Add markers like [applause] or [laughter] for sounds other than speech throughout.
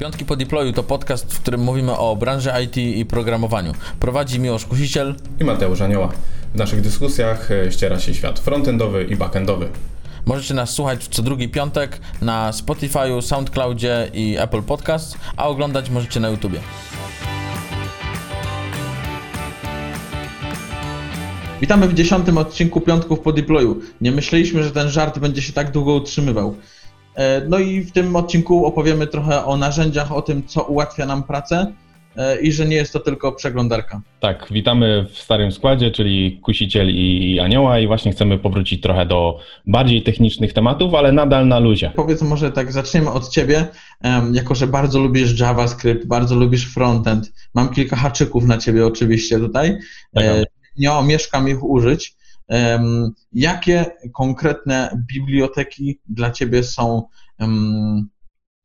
Piątki po deployu to podcast, w którym mówimy o branży IT i programowaniu. Prowadzi Miłosz Kusiciel i Mateusz Anioła. W naszych dyskusjach e, ściera się świat frontendowy i backendowy. Możecie nas słuchać co drugi piątek na Spotify, SoundCloudzie i Apple Podcast, a oglądać możecie na YouTubie. Witamy w dziesiątym odcinku Piątków po deployu. Nie myśleliśmy, że ten żart będzie się tak długo utrzymywał. E, no i w tym odcinku opowiemy trochę o narzędziach, o tym, co ułatwia nam pracę e, i że nie jest to tylko przeglądarka. Tak, witamy w starym składzie, czyli Kusiciel i Anioła i właśnie chcemy powrócić trochę do bardziej technicznych tematów, ale nadal na luzie. Powiedz może tak, zaczniemy od Ciebie, jako że bardzo lubisz JavaScript, bardzo lubisz frontend. Mam kilka haczyków na Ciebie oczywiście tutaj. Tak, e, nie omieszkam ich użyć. Jakie konkretne biblioteki dla Ciebie są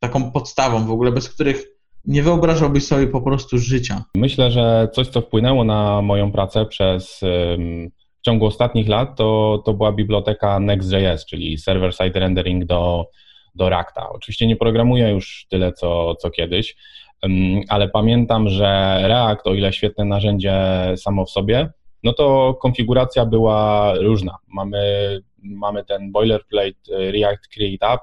taką podstawą w ogóle, bez których nie wyobrażałbyś sobie po prostu życia? Myślę, że coś, co wpłynęło na moją pracę przez w ciągu ostatnich lat, to, to była biblioteka Next.js, czyli server-side rendering do, do Reacta. Oczywiście nie programuję już tyle, co, co kiedyś, ale pamiętam, że React, o ile świetne narzędzie samo w sobie, no to konfiguracja była różna. Mamy, mamy ten boilerplate e, React Create App,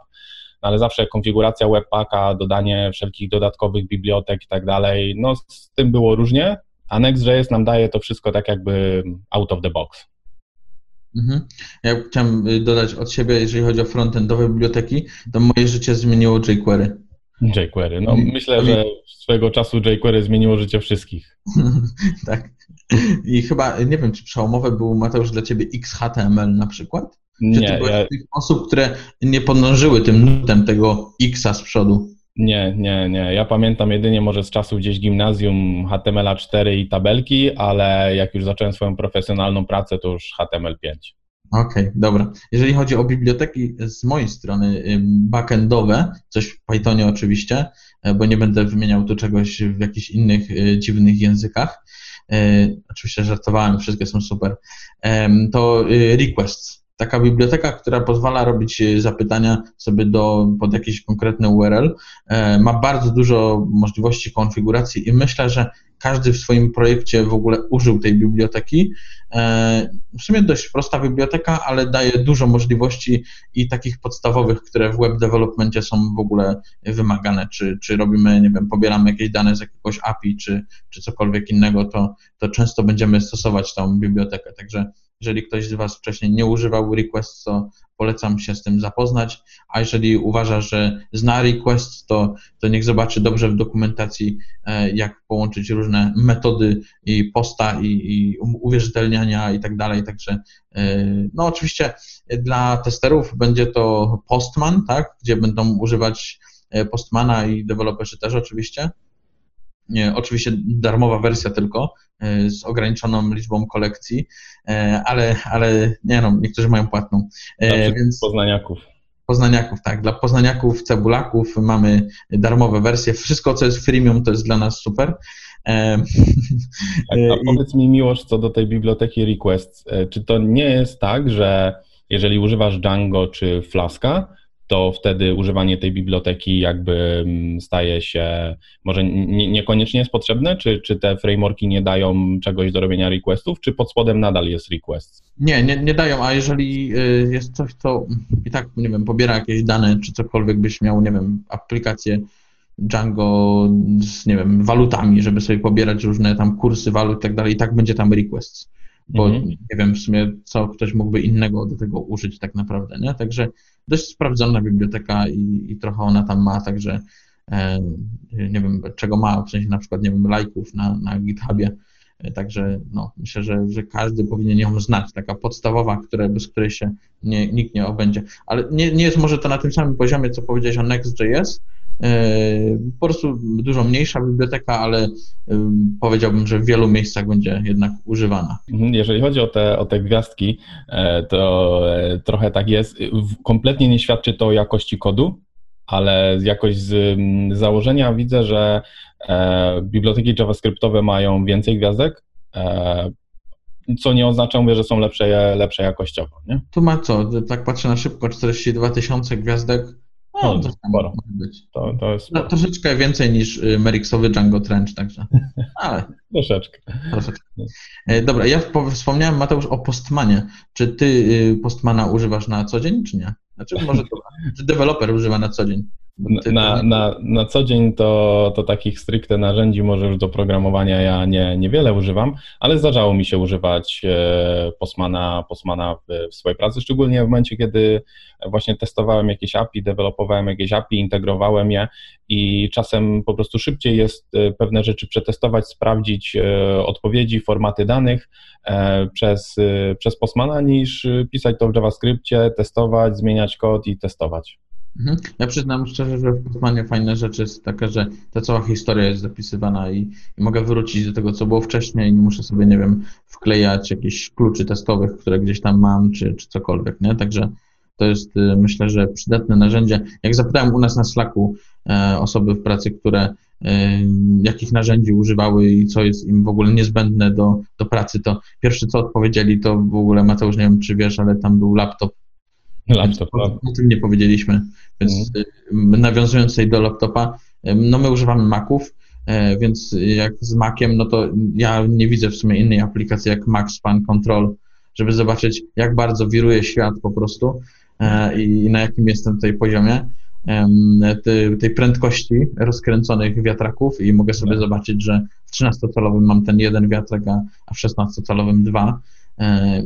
no ale zawsze konfiguracja webpacka, dodanie wszelkich dodatkowych bibliotek i tak dalej, no z tym było różnie, a Next.js nam daje to wszystko tak jakby out of the box. Mhm. Ja chciałem y, dodać od siebie, jeżeli chodzi o frontendowe biblioteki, to moje życie zmieniło jQuery. jQuery. No, myślę, że swego czasu jQuery zmieniło życie wszystkich. [laughs] tak. I chyba, nie wiem, czy przełomowe był, Mateusz, dla ciebie XHTML na przykład? Nie. Czy ty byłeś ja... tych osób, które nie podążyły tym nutem tego Xa z przodu? Nie, nie, nie. Ja pamiętam jedynie może z czasów gdzieś gimnazjum HTML 4 i tabelki, ale jak już zacząłem swoją profesjonalną pracę, to już HTML5. Okej, okay, dobra. Jeżeli chodzi o biblioteki z mojej strony backendowe, coś w Pythonie oczywiście, e, bo nie będę wymieniał tu czegoś w jakichś innych e, dziwnych językach. E, oczywiście żartowałem, wszystkie są super. To requests. Taka biblioteka, która pozwala robić zapytania sobie do, pod jakiś konkretny URL, ma bardzo dużo możliwości konfiguracji i myślę, że każdy w swoim projekcie w ogóle użył tej biblioteki. E, w sumie dość prosta biblioteka, ale daje dużo możliwości i takich podstawowych, które w web developmentie są w ogóle wymagane. Czy, czy robimy, nie wiem, pobieramy jakieś dane z jakiegoś API, czy, czy cokolwiek innego, to, to często będziemy stosować tą bibliotekę. Także jeżeli ktoś z Was wcześniej nie używał request, to polecam się z tym zapoznać, a jeżeli uważa, że zna request, to, to niech zobaczy dobrze w dokumentacji, e, jak połączyć różne metody i posta i, i uwierzytelniania i tak dalej, także e, no oczywiście dla testerów będzie to Postman, tak, gdzie będą używać e, Postmana i deweloperzy też oczywiście, oczywiście darmowa wersja tylko, e, z ograniczoną liczbą kolekcji, e, ale, ale nie no, niektórzy mają płatną. E, dla więc poznaniaków. Poznaniaków, tak. Dla poznaniaków, cebulaków mamy darmowe wersje. Wszystko, co jest freemium, to jest dla nas super. [laughs] Tak, a powiedz mi, Miłosz, co do tej biblioteki requests, czy to nie jest tak, że jeżeli używasz Django czy Flaska, to wtedy używanie tej biblioteki jakby mm, staje się, może nie, niekoniecznie jest potrzebne, czy, czy te frameworki nie dają czegoś do robienia requestów, czy pod spodem nadal jest request? Nie, nie, nie dają, a jeżeli y, jest coś, co i tak, nie wiem, pobiera jakieś dane, czy cokolwiek byś miał, nie wiem, aplikację Django z, nie wiem, walutami, żeby sobie pobierać różne tam kursy walut i tak dalej, i tak będzie tam request bo mhm. nie wiem w sumie, co ktoś mógłby innego do tego użyć tak naprawdę, nie? Także dość sprawdzona biblioteka i, i trochę ona tam ma, także e, nie wiem, czego ma, w sensie na przykład, nie wiem, lajków na, na GitHubie, e, także no, myślę, że, że każdy powinien ją znać, taka podstawowa, które, bez której się nie, nikt nie obędzie, ale nie, nie jest może to na tym samym poziomie, co powiedziałeś o Next.js, po prostu dużo mniejsza biblioteka, ale e, powiedziałbym, że w wielu miejscach będzie jednak używana. Mhm, jeżeli chodzi o te, o te gwiazdki, e, to trochę tak jest. Kompletnie nie świadczy to o jakości kodu, ale jakoś z założenia widzę, że biblioteki JavaScriptowe mają więcej gwiazdek, co nie oznacza, mówię, że są lepsze, lepsze jakościowo. Nie? Tu ma co? Tak patrzę na szybko, 42 tysiące gwiazdek No, to sporo. Może być. To, to jest no, troszeczkę więcej niż y, Merixowy Django Trench, także. [laughs] Ale. troszeczkę. troszeczkę. E, dobra, ja wspomniałem, Mateusz, o Postmanie. Czy ty y, Postmana używasz na co dzień, czy nie? Znaczy, może to, [laughs] czy deweloper używa na co dzień? Na, na, na co dzień to, to takich stricte narzędzi może już do programowania ja nie, niewiele używam, ale zdarzało mi się używać e, Postmana, Postmana w, w swojej pracy, szczególnie w momencie, kiedy właśnie testowałem jakieś API, dewelopowałem jakieś API, integrowałem je i czasem po prostu szybciej jest e, pewne rzeczy przetestować, sprawdzić e, odpowiedzi, formaty danych przez, przez Postmana, niż pisać to w JavaScriptie, testować, zmieniać kod i testować. Mhm. Ja przyznam szczerze, że w Postmanie fajna rzecz jest taka, że ta cała historia jest zapisywana i, i, mogę wrócić do tego, co było wcześniej i nie muszę sobie, nie wiem, wklejać jakichś kluczy testowych, które gdzieś tam mam, czy, czy cokolwiek, nie? Także to jest, y, myślę, że przydatne narzędzie. Jak zapytałem u nas na Slacku e, osoby w pracy, które e, jakich narzędzi używały i co jest im w ogóle niezbędne do, do pracy, to pierwsze co odpowiedzieli, to w ogóle Mateusz, nie wiem czy wiesz, ale tam był laptop Laptop, o, o tym nie powiedzieliśmy, więc mm. nawiązując tutaj do laptopa, no my używamy Maców, e, więc jak z Maciem, no to ja nie widzę w sumie innej aplikacji jak Mac Span Control, żeby zobaczyć, jak bardzo wiruje świat po prostu i na jakim jestem tutaj poziomie tej prędkości rozkręconych wiatraków i mogę sobie tak. zobaczyć, że w 13-calowym mam ten jeden wiatrak, a w 16-calowym dwa,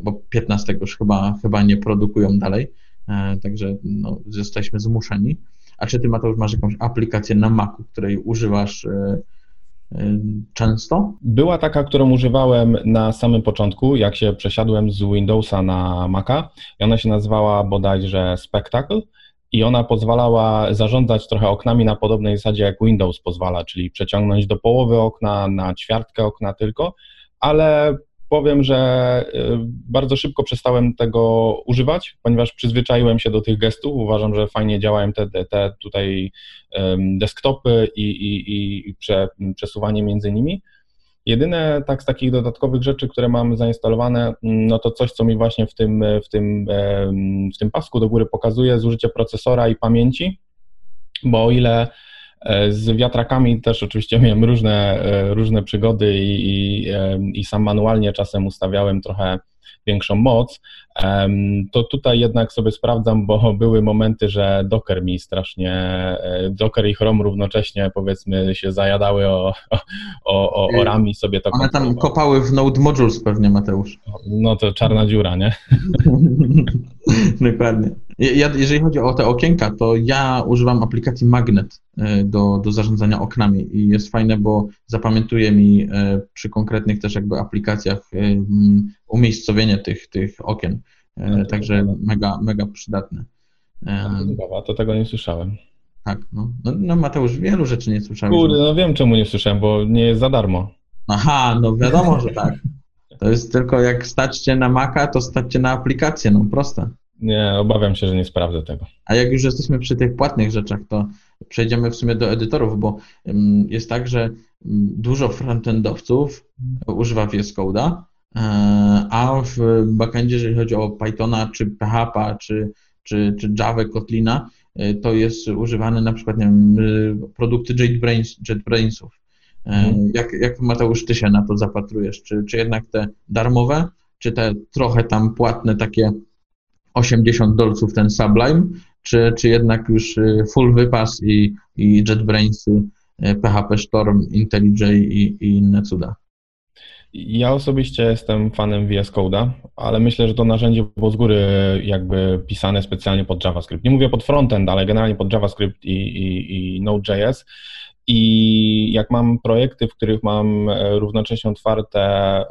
bo 15 już chyba, chyba nie produkują dalej. E, także no, jesteśmy zmuszeni. A czy ty, Mateusz, masz jakąś aplikację na Macu, której używasz e, e, często? Była taka, którą używałem na samym początku, jak się przesiadłem z Windowsa na Maca i ona się nazywała bodajże Spectacle i ona pozwalała zarządzać trochę oknami na podobnej zasadzie jak Windows pozwala, czyli przeciągnąć do połowy okna, na ćwiartkę okna tylko, ale powiem, że y, bardzo szybko przestałem tego używać, ponieważ przyzwyczaiłem się do tych gestów. Uważam, że fajnie działają te, te tutaj desktopy i, i, i prze, przesuwanie między nimi. Jedyne tak z takich dodatkowych rzeczy, które mam zainstalowane, no to coś, co mi właśnie w tym, w tym, w tym pasku do góry pokazuje, zużycie procesora i pamięci, bo o ile z wiatrakami też oczywiście [laughs] miałem różne, e, różne przygody i, i, i sam manualnie czasem ustawiałem trochę większą moc, to tutaj jednak sobie sprawdzam, bo [laughs] były momenty, że Docker mi strasznie, e, Docker i Chrome równocześnie powiedzmy się zajadały o, o, o, o rami sobie to One tam kopały w Node Modules pewnie, Mateusz. No to czarna dziura, nie? [laughs] Dokładnie. Ja, jeżeli chodzi o te okienka, to ja używam aplikacji Magnet e, do, do zarządzania oknami i jest fajne, bo zapamiętuje mi e, przy konkretnych też jakby aplikacjach umiejscowienie tych, tych okien. No, Także mega, mega przydatne. Ciekawa, to tego nie słyszałem. Tak, no. no, no Mateusz, wielu rzeczy nie słyszałem. Kurde, no wiem czemu nie słyszałem, bo nie jest za darmo. Aha, no wiadomo, że tak. To jest tylko jak staćcie na Maca, to staćcie na aplikację, no proste. Nie, obawiam się, że nie sprawdzę tego. A jak już jesteśmy przy tych płatnych rzeczach, to przejdziemy w sumie do edytorów, bo jest tak, że dużo frontendowców używa VS Code'a, e, a w backendzie, jeżeli chodzi o Pythona, czy PHP, czy, czy, czy Java, Kotlina, e, to jest używane na przykład nie wiem, produkty JetBrains, JetBrainsów. E, mhm. Jak, jak Mateusz, ty się na to zapatrujesz? Czy, czy jednak te darmowe, czy te trochę tam płatne takie 80 dolców ten Sublime, czy, czy jednak już y, full wypas i, i JetBrainsy, PHP Storm, IntelliJ i, i inne cuda? Ja osobiście jestem fanem VS Code'a, ale myślę, że to narzędzie było z góry jakby pisane specjalnie pod JavaScript. Nie mówię pod frontend, ale generalnie pod JavaScript i, i, i Node.js. I jak mam projekty, w których mam e, równocześnie otwarte e,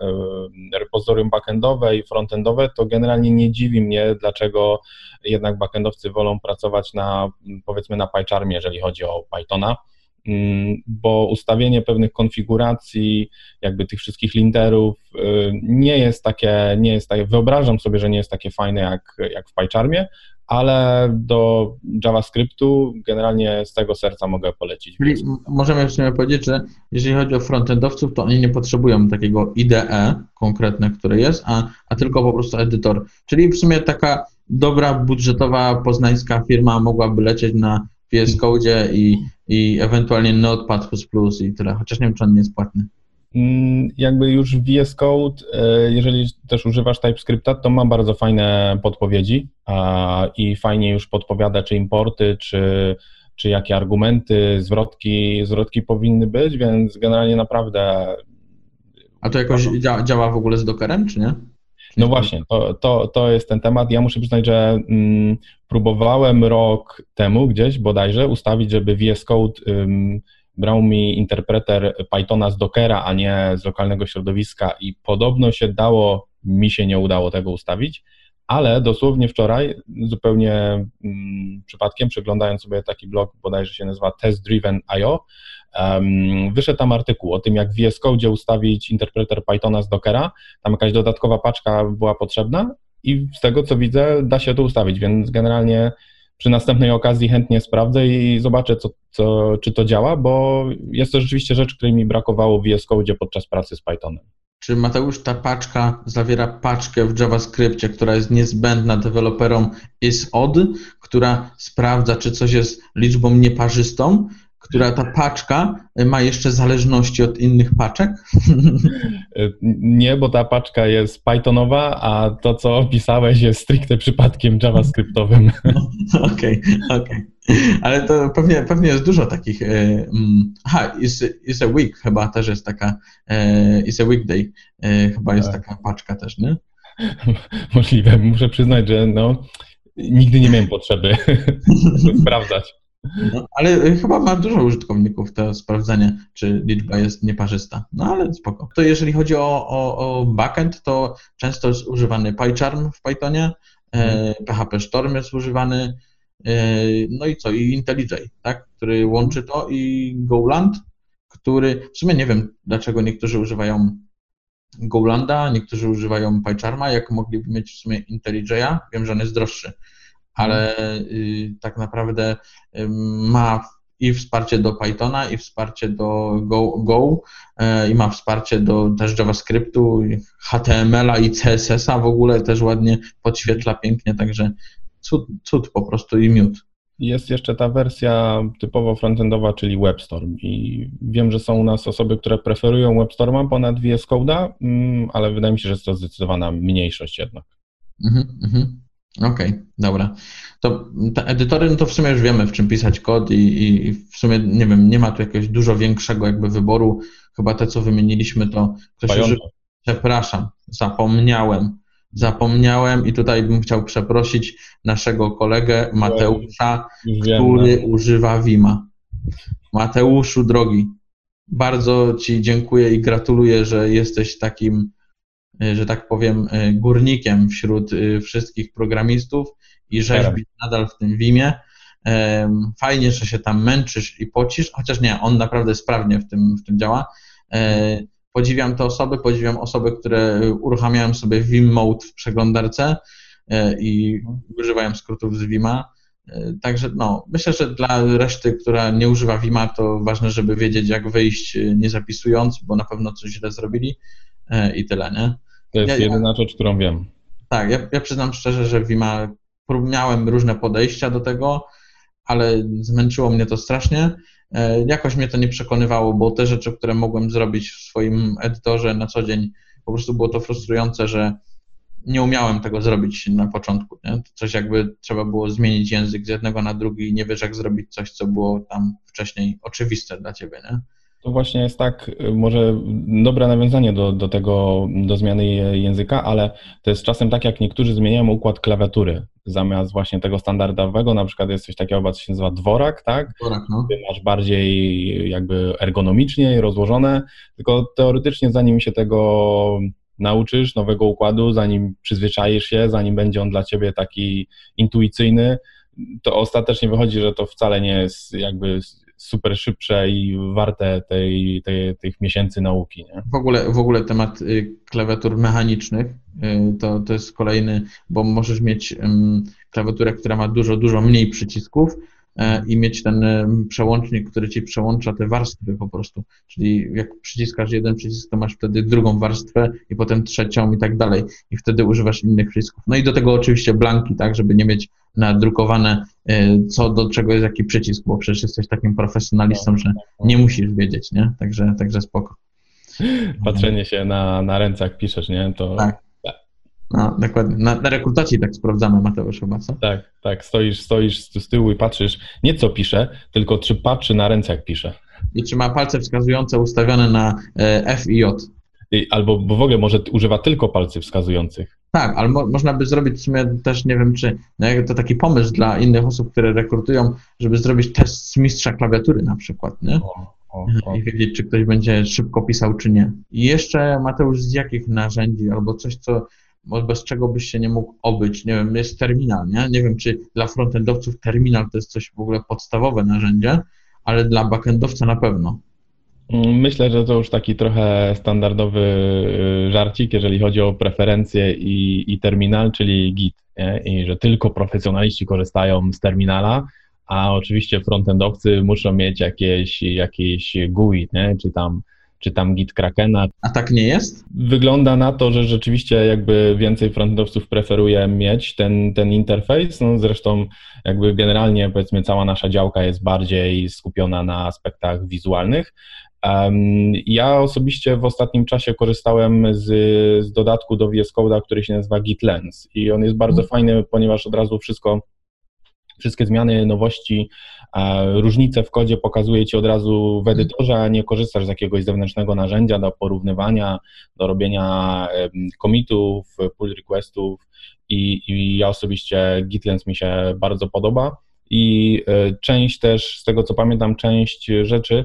repozytorium backendowe i frontendowe, to generalnie nie dziwi mnie, dlaczego jednak backendowcy wolą pracować na, powiedzmy, na PyCharmie, jeżeli chodzi o Pythona, bo ustawienie pewnych konfiguracji, jakby tych wszystkich linterów y, nie jest takie, nie jest takie, wyobrażam sobie, że nie jest takie fajne jak, jak w PyCharmie, ale do JavaScriptu generalnie z tego serca mogę polecić. Czyli możemy w sumie powiedzieć, że jeżeli chodzi o frontendowców, to oni nie potrzebują takiego IDE konkretne, które jest, a, a tylko po prostu edytor. Czyli w sumie taka dobra, budżetowa, poznańska firma mogłaby lecieć na VS Code i, i ewentualnie Notepad++ i tyle, chociaż nie wiem, czy on nie jest płatny. Mm, jakby już VS Code, e, jeżeli też używasz TypeScripta, to ma bardzo fajne podpowiedzi i fajnie już podpowiada, czy importy, czy, czy jakie argumenty, zwrotki, zwrotki powinny być, więc generalnie naprawdę. A to jakoś działa, działa w ogóle z Dockerem, czy nie? No właśnie, to, to, to jest ten temat. Ja muszę przyznać, że mm, próbowałem rok temu gdzieś bodajże ustawić, żeby VS Code brał mi interpreter Pythona z Dockera, a nie z lokalnego środowiska i podobno się dało, mi się nie udało tego ustawić, ale dosłownie wczoraj, zupełnie mm, przypadkiem, przeglądając sobie taki blog, bodajże się nazywa testdriven.io, um, wyszedł tam artykuł o tym, jak w VS Code ustawić interpreter Pythona z Dockera, tam jakaś dodatkowa paczka była potrzebna i z tego, co widzę, da się to ustawić, więc generalnie przy następnej okazji chętnie sprawdzę i zobaczę, co, co, czy to działa, bo jest to rzeczywiście rzecz, której mi brakowało w VS Code podczas pracy z Pythonem. Czy Mateusz, ta paczka zawiera paczkę w JavaScriptie, która jest niezbędna deweloperom isOD, która sprawdza, czy coś jest liczbą nieparzystą, która ta paczka ma jeszcze zależności od innych paczek? [laughs] Nie, bo ta paczka jest Pythonowa, a to, co opisałeś, jest stricte przypadkiem JavaScriptowym. [laughs] Okej, okej. Okay. Ale to pewnie, pewnie jest dużo takich. E, mm, aha, is, is a week chyba też jest taka. E, is a weekday e, chyba jest tak. taka paczka też, nie? [laughs] Możliwe. Muszę przyznać, że no, nigdy nie miałem potrzeby sprawdzać. No, ale chyba ma dużo użytkowników to sprawdzenie, czy liczba jest nieparzysta. No ale spoko. To jeżeli chodzi o, o, o backend, to często jest używany PyCharm w Pythonie, hmm. PHP Storm jest używany, e, no i co, i IntelliJ, tak, który łączy to i Goland, który, w sumie nie wiem, dlaczego niektórzy używają Golanda, niektórzy używają PyCharma, jak mogliby mieć w sumie IntelliJ'a, wiem, że on jest droższy, ale y, tak naprawdę ma i wsparcie do Pythona, i wsparcie do Go, Go e, i ma wsparcie do też JavaScriptu, HTML-a i CSS-a w ogóle też ładnie podświetla pięknie, także cud, cud po prostu i miód. Jest jeszcze ta wersja typowo frontendowa, czyli WebStorm i wiem, że są u nas osoby, które preferują WebStorma ponad VS Code'a, mm, ale wydaje mi się, że jest to zdecydowana mniejszość jednak. Mhm, mhm. Okej, okay, dobra. To edytory, no to w sumie już wiemy, w czym pisać kod i, i, w sumie, nie wiem, nie ma tu jakiegoś dużo większego jakby wyboru. Chyba te, co wymieniliśmy, to ktoś. Przepraszam, zapomniałem. Zapomniałem i tutaj bym chciał przeprosić naszego kolegę Mateusza, który no. używa Wima. Mateuszu, drogi, bardzo Ci dziękuję i gratuluję, że jesteś takim że tak powiem, e, górnikiem wśród e, wszystkich programistów i rzeźbisz nadal w tym Wimie. Fajnie, że się tam męczysz i pocisz, chociaż nie, on naprawdę sprawnie w tym, w tym działa. Podziwiam te osoby, podziwiam osoby, które uruchamiają sobie Vim Mode w przeglądarce i używają skrótów z Vima. Także no, myślę, że dla reszty, która nie używa Vima, to ważne, żeby wiedzieć, jak wyjść nie zapisując, bo na pewno coś źle zrobili i tyle, nie? To jest ja, jedyna rzecz, którą wiem. Tak, ja, ja przyznam szczerze, że Vima miałem różne podejścia do tego, ale zmęczyło mnie to strasznie. E, jakoś mnie to nie przekonywało, bo te rzeczy, które mogłem zrobić w swoim edytorze na co dzień, po prostu było to frustrujące, że nie umiałem tego zrobić na początku. Nie? Coś jakby trzeba było zmienić język z jednego na drugi i nie wiesz, jak zrobić coś, co było tam wcześniej oczywiste dla ciebie. Nie? To właśnie jest tak, y, może dobre nawiązanie do, do tego, do zmiany języka, ale to jest czasem tak, jak niektórzy zmieniają układ klawiatury. Zamiast właśnie tego standardowego, na przykład jest coś takiego, co się nazywa dworak, tak? Dworak, no. Ty masz bardziej jakby ergonomicznie rozłożone, tylko teoretycznie zanim się tego nauczysz, nowego układu, zanim przyzwyczaisz się, zanim będzie on dla ciebie taki intuicyjny, to ostatecznie wychodzi, że to wcale nie jest jakby super szybsze i warte tej, tej, tych miesięcy nauki. Nie? W, ogóle, w ogóle temat y, klawiatur mechanicznych y, to, to jest kolejny, bo możesz mieć klawiaturę, która ma dużo, dużo mniej przycisków, E, i mieć ten przełącznik, który ci przełącza te warstwy po prostu. Czyli jak przyciskasz jeden przycisk, to masz wtedy drugą warstwę i potem trzecią i tak dalej. I wtedy używasz innych przycisków. No i do tego oczywiście blanki, tak, żeby nie mieć nadrukowane e, co do czego jest jaki przycisk, bo przecież jesteś takim profesjonalistą, że nie musisz wiedzieć, nie? Także, także spoko. Patrzenie się na, na ręcach piszesz, nie? To tak. No, dokładnie. Na, na, rekrutacji tak sprawdzamy, Mateusz, chyba, co? Tak, tak. Stoisz, stoisz z tyłu i patrzysz, nie co pisze, tylko czy patrzy na ręce, jak pisze. I czy ma palce wskazujące ustawione na e, F i J. Albo bo w ogóle może używa tylko palców wskazujących. Tak, ale mo można by zrobić w sumie też, nie wiem, czy no to taki pomysł dla innych osób, które rekrutują, żeby zrobić test z mistrza klawiatury na przykład, nie? O, o, o. I wiedzieć, czy ktoś będzie szybko pisał, czy nie. I jeszcze, Mateusz, z jakich narzędzi albo coś, co bez czego byś się nie mógł obyć. Nie wiem, jest terminal, nie? Nie wiem, czy dla frontendowców terminal to jest coś w ogóle podstawowe narzędzie, ale dla backendowca na pewno. Myślę, że to już taki trochę standardowy y, żarcik, jeżeli chodzi o preferencje i, i terminal, czyli Git. Nie? I że tylko profesjonaliści korzystają z terminala, a oczywiście frontendowcy muszą mieć jakieś, jakieś GUI, nie? czy tam czy tam Git Krakena. A tak nie jest? Wygląda na to, że rzeczywiście jakby więcej frontendowców preferuje mieć ten, ten interfejs. No zresztą jakby generalnie powiedzmy cała nasza działka jest bardziej skupiona na aspektach wizualnych. Ja osobiście w ostatnim czasie korzystałem z, z dodatku do VS Code, który się nazywa Git Lens i on jest bardzo mm. fajny, ponieważ od razu wszystko wszystkie zmiany, nowości, różnice w kodzie pokazuje Ci od razu w edytorze, a nie korzystasz z jakiegoś zewnętrznego narzędzia do porównywania, do robienia commitów, pull requestów i, i ja osobiście GitLens mi się bardzo podoba i e, część też, z tego co pamiętam, część rzeczy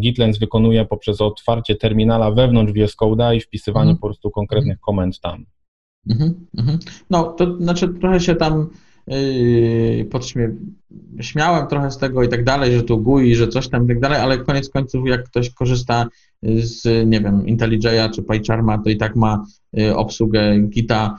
GitLens wykonuje poprzez otwarcie terminala wewnątrz VS Code'a i wpisywanie mm. po prostu konkretnych komend tam. Mm -hmm. No, to znaczy trochę się tam Yy, śmiałem trochę z tego i tak dalej, że tu GUI, że coś tam i tak dalej, ale koniec końców jak ktoś korzysta z, nie wiem, IntelliJ'a czy PyCharma, to i tak ma yy, obsługę Gita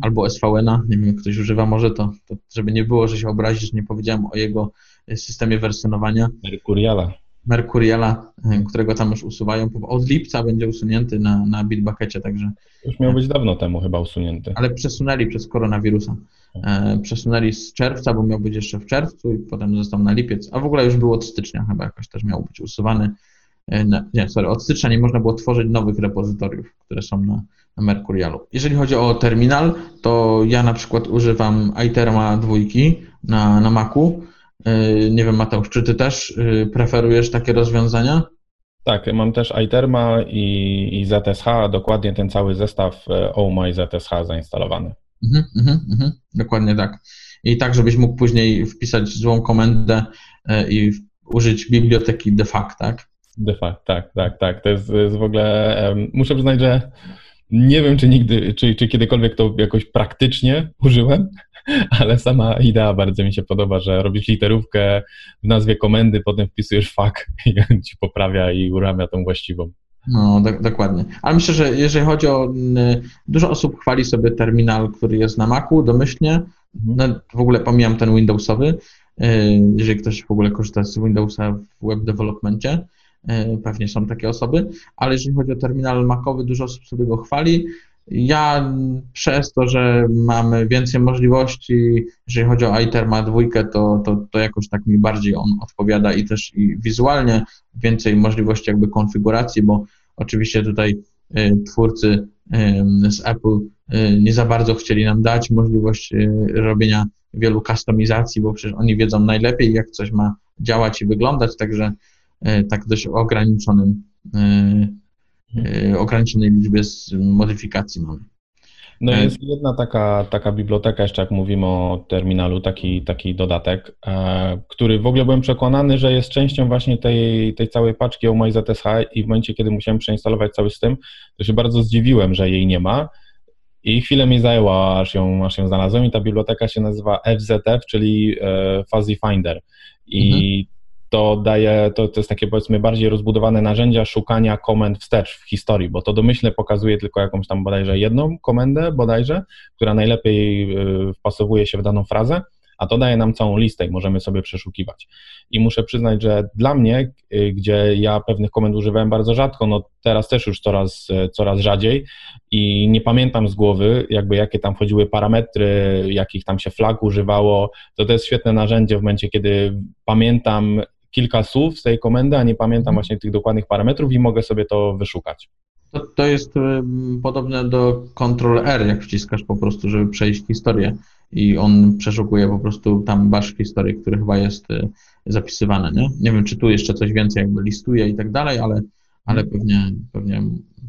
albo SVN-a, nie wiem, jak ktoś używa może to, to, żeby nie było, że się obrazi, że nie powiedziałem o jego systemie wersjonowania. Mercuriala. Mercuriala, którego tam już usuwają. Od lipca będzie usunięty na, na Bitbuckecie, także... Już miał być dawno temu chyba usunięty. Ale przesunęli przez koronawirusa. E, przesunęli z czerwca, bo miał być jeszcze w czerwcu i potem został na lipiec, a w ogóle już było od stycznia chyba jakoś też miał być usuwany. E, nie, sorry, od stycznia nie można było tworzyć nowych repozytoriów, które są na, na Mercurialu. Jeżeli chodzi o terminal, to ja na przykład używam iTerma dwójki na, na Macu. E, nie wiem, Mateusz, czy ty też preferujesz takie rozwiązania? Tak, mam też iTerma i, i ZSH, dokładnie ten cały zestaw OMA i ZSH zainstalowany. Mhm, mhm, mhm, dokładnie tak. I tak, żebyś mógł później wpisać złą komendę e, i użyć biblioteki defact, tak? Defact, tak, tak, tak. To jest, to jest w ogóle, um, muszę przyznać, że nie wiem, czy nigdy, czy, czy kiedykolwiek to jakoś praktycznie użyłem, [laughs] ale sama idea bardzo mi się podoba, że robisz literówkę w nazwie komendy, potem wpisujesz fuck [laughs] i on ci poprawia i uramia tą właściwą. No, do, dokładnie. Ale myślę, że jeżeli chodzi o. Dużo osób chwali sobie terminal, który jest na Macu domyślnie. No, w ogóle pomijam ten Windowsowy. Y, jeżeli ktoś w ogóle korzysta z Windowsa w web developmentie, y, pewnie są takie osoby, ale jeżeli chodzi o terminal Macowy, dużo osób sobie go chwali. Ja przez to, że mamy więcej możliwości, jeżeli chodzi o iTerma dwójkę, to, to, to jakoś tak mi bardziej on odpowiada i też i wizualnie więcej możliwości jakby konfiguracji, bo oczywiście tutaj y, twórcy z Apple y, nie za bardzo chcieli nam dać możliwość robienia wielu kustomizacji, bo przecież oni wiedzą najlepiej, jak coś ma działać i wyglądać, także tak dość ograniczonym Mhm. ograniczonej liczbie modyfikacji mamy. No jest jedna taka, taka biblioteka, jeszcze jak mówimy o terminalu, taki, taki dodatek, e, który w ogóle byłem przekonany, że jest częścią właśnie tej, tej całej paczki OMI ZSH i w momencie, kiedy musiałem przeinstalować cały system, to się bardzo zdziwiłem, że jej nie ma i chwilę mi zajęło, aż ją, aż ją znalazłem i ta biblioteka się nazywa FZF, czyli e, Fuzzy Finder. I mhm to daje, to, to jest takie powiedzmy bardziej rozbudowane narzędzia szukania komend wstecz w historii, bo to domyślnie pokazuje tylko jakąś tam bodajże jedną komendę bodajże, która najlepiej y, wpasowuje się w daną frazę, a to daje nam całą listę i możemy sobie przeszukiwać. I muszę przyznać, że dla mnie, y, gdzie ja pewnych komend używałem bardzo rzadko, no teraz też już coraz, y, coraz rzadziej i nie pamiętam z głowy, jakby jakie tam wchodziły parametry, jakich tam się flag używało, to to jest świetne narzędzie w momencie, kiedy pamiętam kilka słów z tej komendy, a nie pamiętam właśnie tych dokładnych parametrów i mogę sobie to wyszukać. To, to jest podobne do Ctrl R, jak wciskasz po prostu, żeby przejść historię i on przeszukuje po prostu tam basz historii, który chyba jest y, zapisywany, nie? Nie wiem, czy tu jeszcze coś więcej jakby listuje i tak dalej, ale, ale pewnie, pewnie,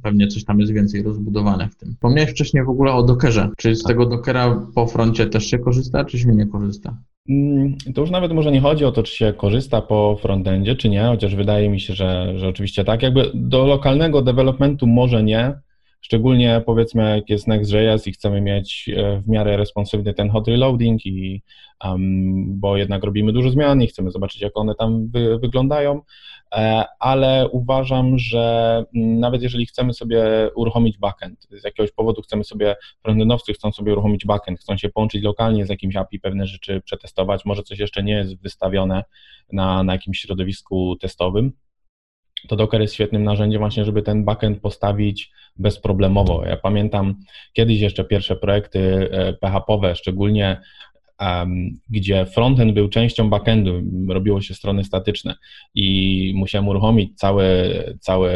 pewnie coś tam jest więcej rozbudowane w tym. Wspomniałeś wcześniej w ogóle o Dockerze. Czy z tak. tego Dockera po froncie też się korzysta, czy się nie korzysta? Mm, to już nawet może nie chodzi o to, czy się korzysta po frontendzie, czy nie, chociaż wydaje mi się, że, że oczywiście tak. Jakby do lokalnego developmentu może nie, Szczególnie powiedzmy, jak jest Next.js i chcemy mieć e, w miarę responsywny ten hot reloading, i, um, bo jednak robimy dużo zmian i chcemy zobaczyć, jak one tam wy, wyglądają, e, ale uważam, że nawet jeżeli chcemy sobie uruchomić backend, z jakiegoś powodu chcemy sobie, frontendowcy chcą sobie uruchomić backend, chcą się połączyć lokalnie z jakimś API, pewne rzeczy przetestować, może coś jeszcze nie jest wystawione na, na jakimś środowisku testowym, to Docker jest świetnym narzędziem właśnie, żeby ten backend postawić bezproblemowo. Ja pamiętam kiedyś jeszcze pierwsze projekty PHP-owe, szczególnie um, gdzie frontend był częścią backendu, robiło się strony statyczne i musiałem uruchomić cały, cały,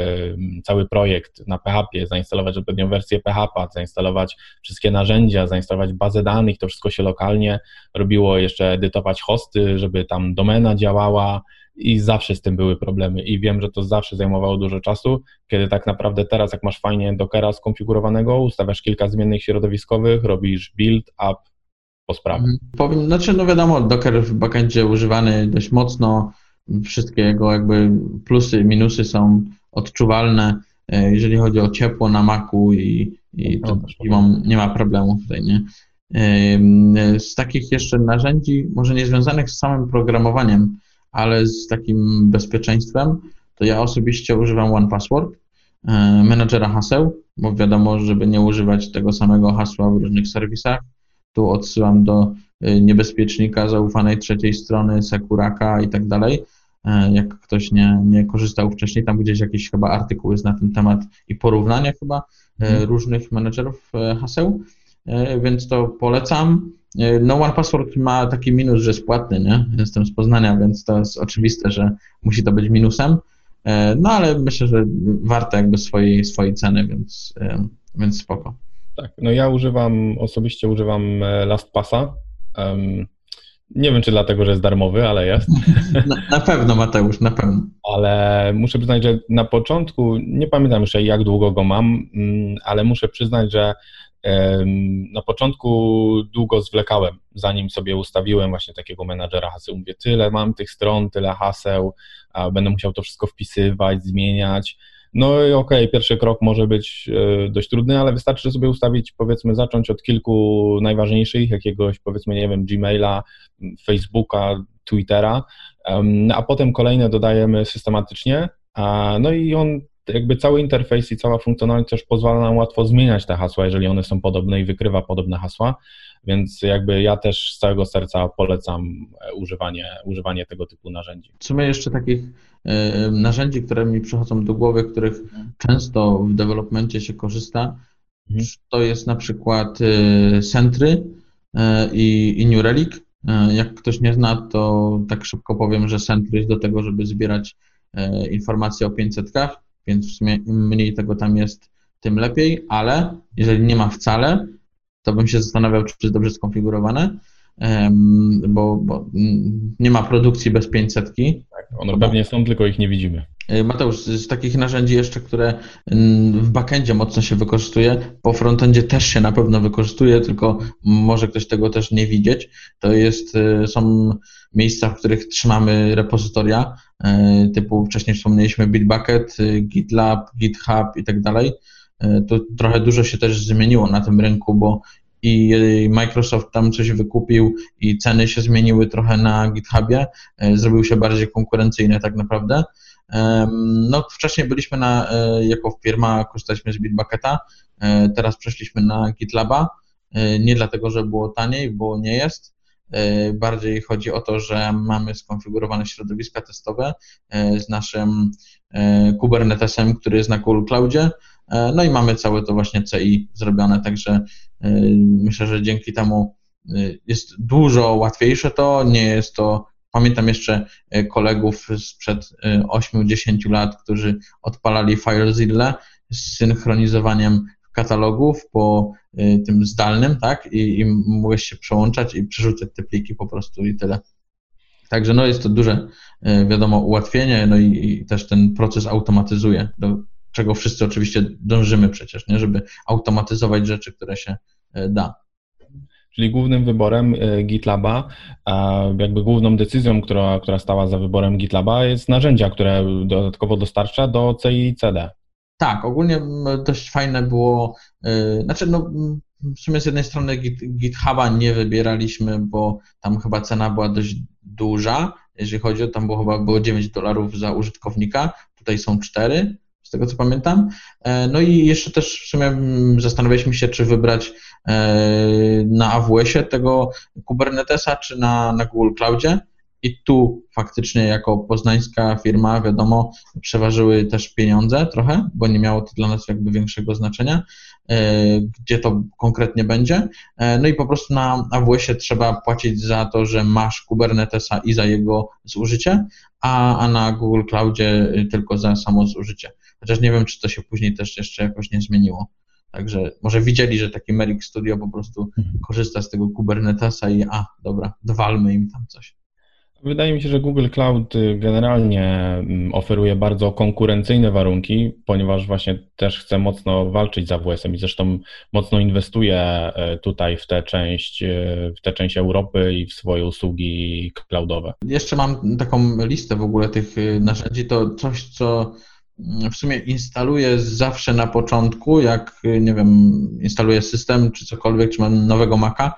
cały projekt na PHP, zainstalować odpowiednią wersję PHP, zainstalować wszystkie narzędzia, zainstalować bazę danych, to wszystko się lokalnie robiło, jeszcze edytować hosty, żeby tam domena działała, i zawsze z tym były problemy i wiem, że to zawsze zajmowało dużo czasu, kiedy tak naprawdę teraz jak masz fajnie Dockera skonfigurowanego, ustawiasz kilka zmiennych środowiskowych, robisz build, up po sprawie. Mhm. Powiem, znaczy no wiadomo, Docker w backendzie używany dość mocno, wszystkie jego jakby plusy i minusy są odczuwalne, e, jeżeli chodzi o ciepło na Macu i, i to, no, nie ma problemu tutaj, nie? Z takich jeszcze narzędzi, może nie związanych z samym programowaniem, ale z takim bezpieczeństwem, to ja osobiście używam OnePassword, e, menadżera haseł, bo wiadomo, żeby nie używać tego samego hasła w różnych serwisach. Tu odsyłam do e, niebezpiecznika zaufanej trzeciej strony, Sekuraka i tak dalej. E, jak ktoś nie, nie korzystał wcześniej, tam gdzieś jakieś chyba artykuł jest na ten temat i porównania chyba mhm. różnych menedżerów haseł, więc to polecam. E, no One Password ma taki minus, że jest płatny, nie? Jestem z Poznania, więc to jest oczywiste, że musi to być minusem. E, no ale myślę, że warte jakby swojej, swojej ceny, więc, e, więc spoko. Tak, no ja używam, osobiście używam LastPassa. Um, nie wiem, czy dlatego, że jest darmowy, ale jest. [laughs] Na, na, pewno, Mateusz, na pewno. Ale muszę przyznać, że na początku, nie pamiętam jeszcze jak długo go mam, mm, ale muszę przyznać, że na początku długo zwlekałem, zanim sobie ustawiłem właśnie takiego menadżera haseł. Mówię, tyle mam tych stron, tyle haseł, będę musiał to wszystko wpisywać, zmieniać. No i okej, okay, pierwszy krok może być e, dość trudny, ale wystarczy sobie ustawić, powiedzmy, zacząć od kilku najważniejszych, jakiegoś, powiedzmy, nie wiem, Gmaila, Facebooka, Twittera, a potem kolejne dodajemy systematycznie. No i on jakby cały interfejs i cała funkcjonalność też pozwala nam łatwo zmieniać te hasła, jeżeli one są podobne i wykrywa podobne hasła, więc jakby ja też z całego serca polecam e, używanie, używanie tego typu narzędzi. W sumie jeszcze takich e, narzędzi, które mi przychodzą do głowy, których często w developmencie się korzysta, mhm. to jest na przykład e, Sentry i, i New Relic. Jak ktoś nie zna, to tak szybko powiem, że Sentry jest do tego, żeby zbierać informacje o 500 więc w sumie im mniej tego tam jest, tym lepiej, ale jeżeli nie ma wcale, to bym się zastanawiał, czy jest dobrze skonfigurowane, bo, bo nie ma produkcji bez 500. Tak, one pewnie są, tylko ich nie widzimy. E, Mateusz, z takich narzędzi jeszcze, które w backendzie mocno się wykorzystuje, po frontendzie też się na pewno wykorzystuje, tylko może ktoś tego też nie widzieć, to jest, e, są miejsca, w których trzymamy repozytoria, e, typu wcześniej wspomnieliśmy Bitbucket, GitLab, GitHub i tak dalej. To trochę dużo się też zmieniło na tym rynku, bo i Microsoft tam coś wykupił i ceny się zmieniły trochę na GitHubie, zrobił się bardziej konkurencyjny tak naprawdę. No, wcześniej byliśmy na, jako firma, korzystaliśmy z Bitbucketa, teraz przeszliśmy na GitLaba, nie dlatego, że było taniej, bo nie jest, E, bardziej chodzi o to, że mamy skonfigurowane środowiska testowe e, z naszym e, Kubernetesem, który jest na Google Cloudzie. No i mamy całe to właśnie CI zrobione, także myślę, że dzięki temu jest dużo łatwiejsze to, nie jest to Pamiętam jeszcze kolegów sprzed 8-10 lat, którzy odpalali FileZilla z synchronizowaniem katalogów po y, tym zdalnym, tak? I, i mogłeś się przełączać i przerzucać te pliki po prostu i tyle. Także no jest to duże, wiadomo, ułatwienie, no i, i też ten proces automatyzuje, do czego wszyscy oczywiście dążymy przecież, nie? żeby automatyzować rzeczy, które się da. Czyli głównym wyborem GitLaba, jakby główną decyzją, która, która stała za wyborem GitLaba jest narzędzia, które dodatkowo dostarcza do CI/CD. Tak, ogólnie dość fajne było, y, znaczy no w sumie z jednej strony GitHuba nie wybieraliśmy, bo tam chyba cena była dość duża, jeżeli chodzi o, tam było chyba było 9 dolarów za użytkownika, tutaj są 4, z tego co pamiętam. E, no i jeszcze też w sumie zastanawialiśmy się, czy wybrać e, na AWS-ie tego Kubernetesa, czy na, na Google Cloudzie. I tu faktycznie jako poznańska firma, wiadomo, przeważyły też pieniądze trochę, bo nie miało to dla nas jakby większego znaczenia, e, gdzie to konkretnie będzie. No i po prostu na AWS-ie trzeba płacić za to, że masz Kubernetesa i za jego zużycie, a, a na Google Cloudzie tylko za samo zużycie. Chociaż nie wiem, czy to się później też jeszcze jakoś nie zmieniło. Także może widzieli, że taki Merrick Studio po prostu mhm. korzysta z tego Kubernetesa i a, dobra, dowalmy im tam coś. Wydaje mi się, że Google Cloud y, generalnie mm, oferuje bardzo konkurencyjne warunki, ponieważ właśnie też chce mocno walczyć z AWS-em i zresztą mocno inwestuje e, tutaj w tę część, e, w tę część Europy i w swoje usługi cloudowe. Jeszcze mam taką listę w ogóle tych y, narzędzi, to coś, co w sumie instaluję zawsze na początku, jak y, nie wiem, instaluję system czy cokolwiek, czy mam nowego Maca,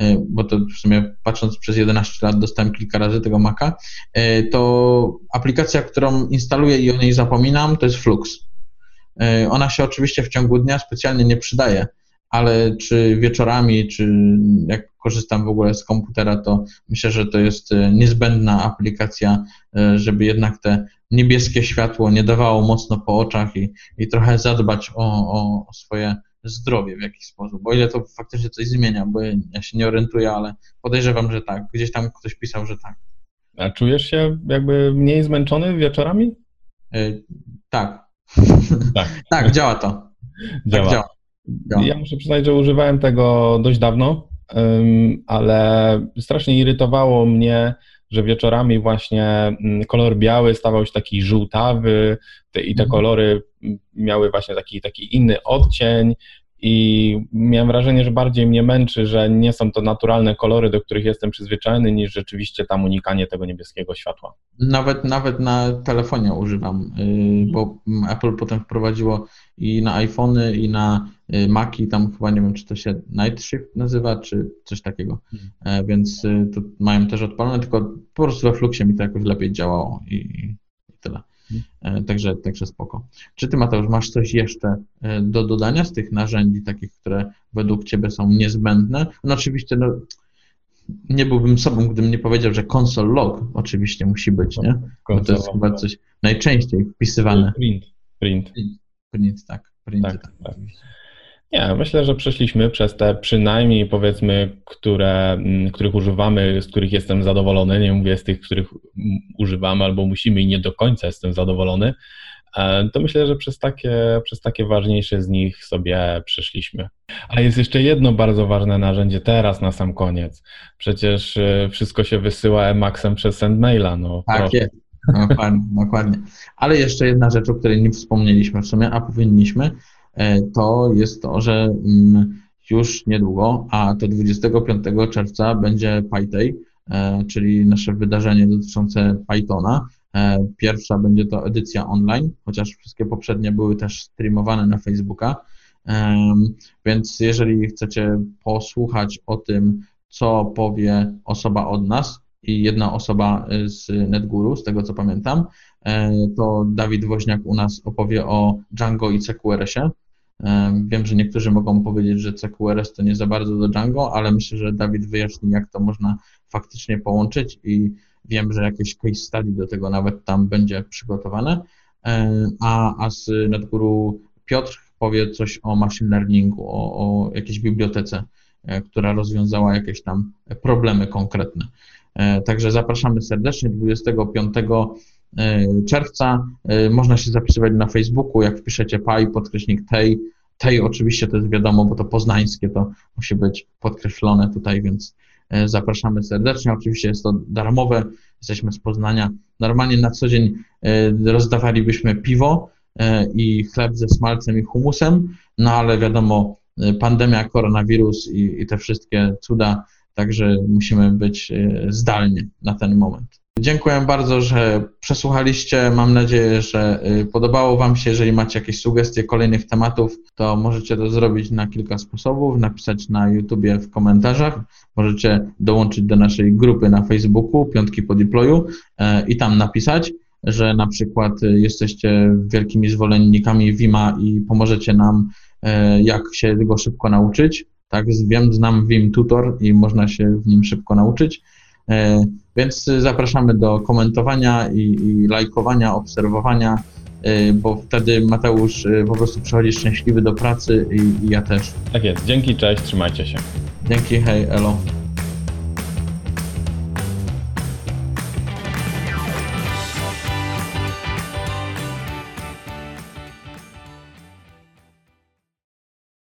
E, bo to w sumie patrząc przez 11 lat dostałem kilka razy tego Maca, e, to aplikacja, którą instaluję i o niej zapominam, to jest Flux. E, ona się oczywiście w ciągu dnia specjalnie nie przydaje, ale czy wieczorami, czy jak korzystam w ogóle z komputera, to myślę, że to jest niezbędna aplikacja, żeby jednak te niebieskie światło nie dawało mocno po oczach i, i trochę zadbać o, o swoje zdrowie w jakiś sposób, bo ile to faktycznie coś zmienia, bo ja się nie orientuję, ale podejrzewam, że tak. Gdzieś tam ktoś pisał, że tak. A czujesz się jakby mniej zmęczony wieczorami? Yy, tak. Tak. [laughs] tak, działa to. Działa. Tak, działa. działa. Ja muszę przyznać, że używałem tego dość dawno, ale strasznie irytowało mnie, że wieczorami właśnie mm, kolor biały stawał się taki żółtawy i te mhm. kolory miały właśnie taki, taki inny odcień i miałem wrażenie, że bardziej mnie męczy, że nie są to naturalne kolory, do których jestem przyzwyczajony, niż rzeczywiście tam unikanie tego niebieskiego światła. Nawet, nawet na telefonie używam, y, bo Apple potem wprowadziło i na iPhony, i na y, Maci, tam chyba nie wiem, czy to się Night Shift nazywa, czy coś takiego, hmm. E, więc y, to mają też odpalone, tylko po prostu we Fluxie mi to jakoś lepiej działało i. Także, także spoko. Czy ty, Mateusz, masz coś jeszcze e, do dodania z tych narzędzi, takich, które według ciebie są niezbędne? No oczywiście, no, nie byłbym sobą, gdybym nie powiedział, że console log oczywiście musi być, nie? Bo to jest chyba coś najczęściej wpisywane. Print. Print. Print, print tak. Print, tak, tak. tak. Nie, myślę, że przeszliśmy przez te przynajmniej powiedzmy, które, mm, których używamy, z których jestem zadowolony. Nie mówię z tych, których używamy albo musimy i nie do końca jestem zadowolony. E, to myślę, że przez takie, przez takie ważniejsze z nich sobie przeszliśmy. A jest jeszcze jedno bardzo ważne narzędzie teraz na sam koniec. Przecież e, wszystko się wysyła Emacsem przez SendMaila. No, tak proszę. jest. Dokładnie, dokładnie. Ale jeszcze jedna rzecz, o której nie wspomnieliśmy w sumie, a powinniśmy, to jest to, że mm, już niedługo, a to 25 czerwca będzie PyDay, e, czyli nasze wydarzenie dotyczące Pythona. E, pierwsza będzie to edycja online, chociaż wszystkie poprzednie były też streamowane na Facebooka. Więc jeżeli chcecie posłuchać o tym, co powie osoba od nas i jedna osoba z NetGuru, z tego co pamiętam, e, to Dawid Woźniak u nas opowie o Django i CQRS-ie. Em, Wiem, że niektórzy mogą powiedzieć, że CQRS to nie za bardzo do Django, ale myślę, że Dawid wyjaśni, jak to można faktycznie połączyć i wiem, że jakieś case study do tego nawet tam będzie przygotowane. A, a z NetGuru Piotr powie coś o machine learningu, o, o jakiejś bibliotece, e, która rozwiązała jakieś tam problemy konkretne. E, Także zapraszamy serdecznie 25 e, czerwca. E, Można się zapisywać na Facebooku, jak wpiszecie PAI, podkreśnik tej. Tej oczywiście to jest wiadomo, bo to poznańskie, to musi być podkreślone tutaj, więc e, zapraszamy serdecznie. Oczywiście jest to darmowe, jesteśmy z Poznania. Normalnie na co dzień e, rozdawalibyśmy piwo e, i chleb ze smalcem i humusem, no ale wiadomo, e, pandemia, koronawirus i, i te wszystkie cuda, także musimy być e, zdalnie na ten moment. Dziękuję bardzo, że przesłuchaliście. Mam nadzieję, że y, podobało Wam się. Jeżeli macie jakieś sugestie kolejnych tematów, to możecie to zrobić na kilka sposobów. Napisać na YouTubie w komentarzach. Możecie dołączyć do naszej grupy na Facebooku, Piątki po deployu e, i tam napisać, że na przykład y, jesteście wielkimi zwolennikami Vima i pomożecie nam, e, jak się go szybko nauczyć. Tak, wiem, znam Vim Tutor i można się w nim szybko nauczyć. E, Więc zapraszamy do komentowania i, i lajkowania, obserwowania, e, bo wtedy Mateusz e, po prostu przychodzi szczęśliwy do pracy i, i ja też. Tak jest. Dzięki, cześć, trzymajcie się. Dzięki, hej, elo.